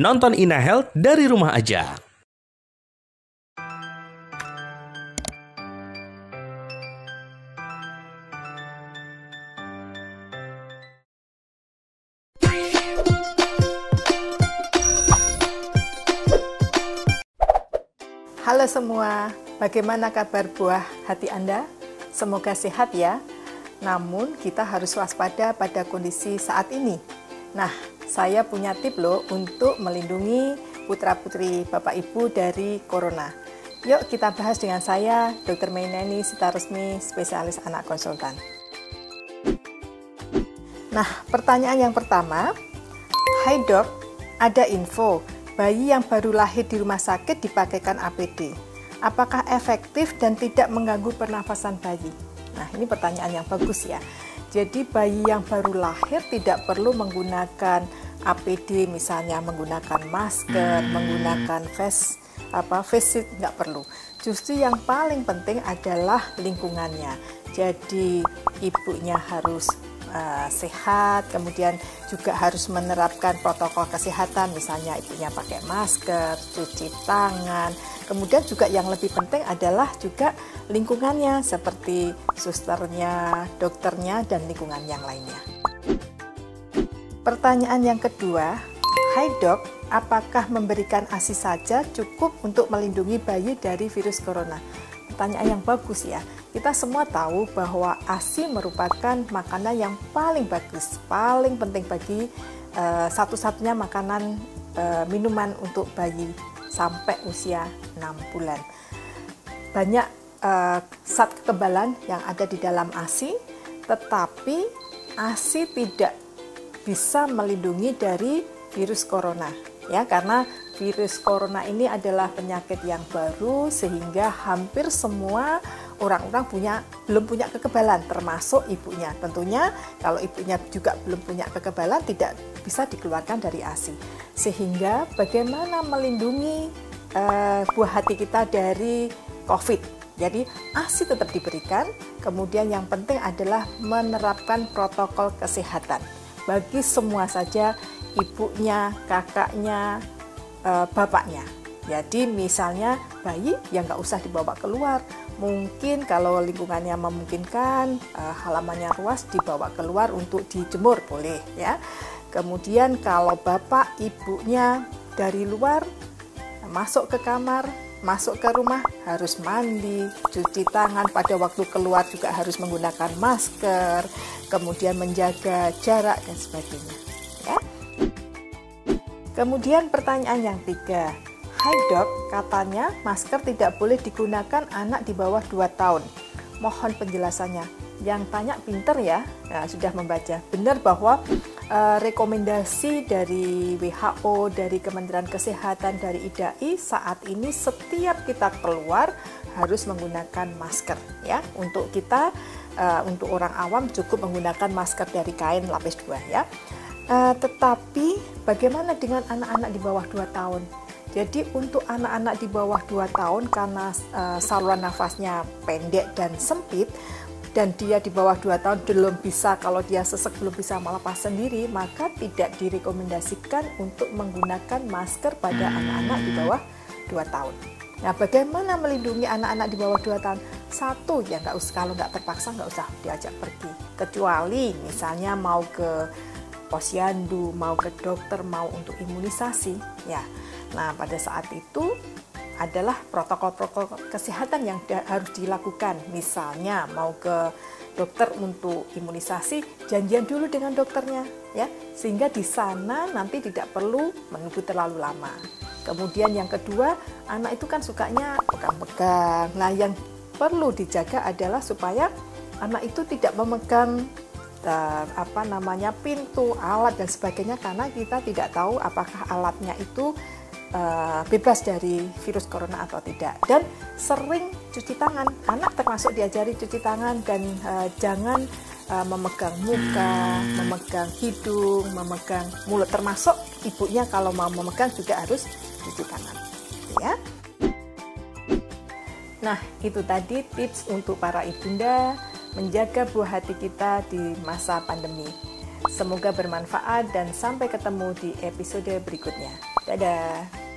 Nonton Ina Health dari rumah aja. Halo semua, bagaimana kabar buah hati Anda? Semoga sehat ya. Namun kita harus waspada pada kondisi saat ini. Nah, saya punya tip loh untuk melindungi putra-putri Bapak Ibu dari Corona. Yuk kita bahas dengan saya, Dr. Mainani Sita Resmi, spesialis anak konsultan. Nah, pertanyaan yang pertama, Hai dok, ada info bayi yang baru lahir di rumah sakit dipakaikan APD. Apakah efektif dan tidak mengganggu pernafasan bayi? Nah, ini pertanyaan yang bagus ya. Jadi bayi yang baru lahir tidak perlu menggunakan APD misalnya menggunakan masker, menggunakan face apa face nggak perlu. Justru yang paling penting adalah lingkungannya. Jadi ibunya harus uh, sehat, kemudian juga harus menerapkan protokol kesehatan, misalnya ibunya pakai masker, cuci tangan. Kemudian juga yang lebih penting adalah juga lingkungannya seperti susternya, dokternya, dan lingkungan yang lainnya. Pertanyaan yang kedua, Hai dok, apakah memberikan ASI saja cukup untuk melindungi bayi dari virus corona? Pertanyaan yang bagus ya kita semua tahu bahwa ASI merupakan makanan yang paling bagus, paling penting bagi uh, satu-satunya makanan uh, minuman untuk bayi sampai usia 6 bulan. Banyak uh, zat kekebalan yang ada di dalam ASI, tetapi ASI tidak bisa melindungi dari virus corona ya karena virus corona ini adalah penyakit yang baru sehingga hampir semua orang-orang punya belum punya kekebalan termasuk ibunya. Tentunya kalau ibunya juga belum punya kekebalan tidak bisa dikeluarkan dari ASI. Sehingga bagaimana melindungi uh, buah hati kita dari COVID? Jadi ASI tetap diberikan, kemudian yang penting adalah menerapkan protokol kesehatan bagi semua saja ibunya, kakaknya, uh, bapaknya. Jadi misalnya bayi yang nggak usah dibawa keluar, mungkin kalau lingkungannya memungkinkan uh, halamannya luas dibawa keluar untuk dijemur boleh ya. Kemudian kalau bapak ibunya dari luar masuk ke kamar, masuk ke rumah harus mandi, cuci tangan pada waktu keluar juga harus menggunakan masker, kemudian menjaga jarak dan sebagainya. Ya. Kemudian pertanyaan yang tiga, Hai dok, katanya masker tidak boleh digunakan anak di bawah 2 tahun. Mohon penjelasannya. Yang tanya pinter ya, nah, sudah membaca. Benar bahwa uh, rekomendasi dari WHO, dari Kementerian Kesehatan, dari IDAI saat ini setiap kita keluar harus menggunakan masker ya. Untuk kita, uh, untuk orang awam cukup menggunakan masker dari kain lapis 2 ya. Uh, tetapi bagaimana dengan anak-anak di bawah 2 tahun? Jadi untuk anak-anak di bawah 2 tahun karena uh, saluran nafasnya pendek dan sempit dan dia di bawah 2 tahun belum bisa kalau dia sesek belum bisa melepas sendiri maka tidak direkomendasikan untuk menggunakan masker pada anak-anak di bawah 2 tahun. Nah, bagaimana melindungi anak-anak di bawah 2 tahun? Satu, ya nggak usah kalau nggak terpaksa nggak usah diajak pergi. Kecuali misalnya mau ke posyandu, mau ke dokter, mau untuk imunisasi, ya Nah, pada saat itu adalah protokol-protokol kesehatan yang harus dilakukan. Misalnya mau ke dokter untuk imunisasi, janjian dulu dengan dokternya ya, sehingga di sana nanti tidak perlu menunggu terlalu lama. Kemudian yang kedua, anak itu kan sukanya pegang-pegang. Nah, yang perlu dijaga adalah supaya anak itu tidak memegang uh, apa namanya pintu, alat dan sebagainya karena kita tidak tahu apakah alatnya itu uh, bebas dari virus corona atau tidak. Dan sering cuci tangan. Anak termasuk diajari cuci tangan dan uh, jangan uh, memegang muka memegang hidung memegang mulut. Termasuk ibunya kalau mau memegang juga harus cuci tangan. Ya. Nah itu tadi tips untuk para ibunda menjaga buah hati kita di masa pandemi. Semoga bermanfaat dan sampai ketemu di episode berikutnya. Dadah.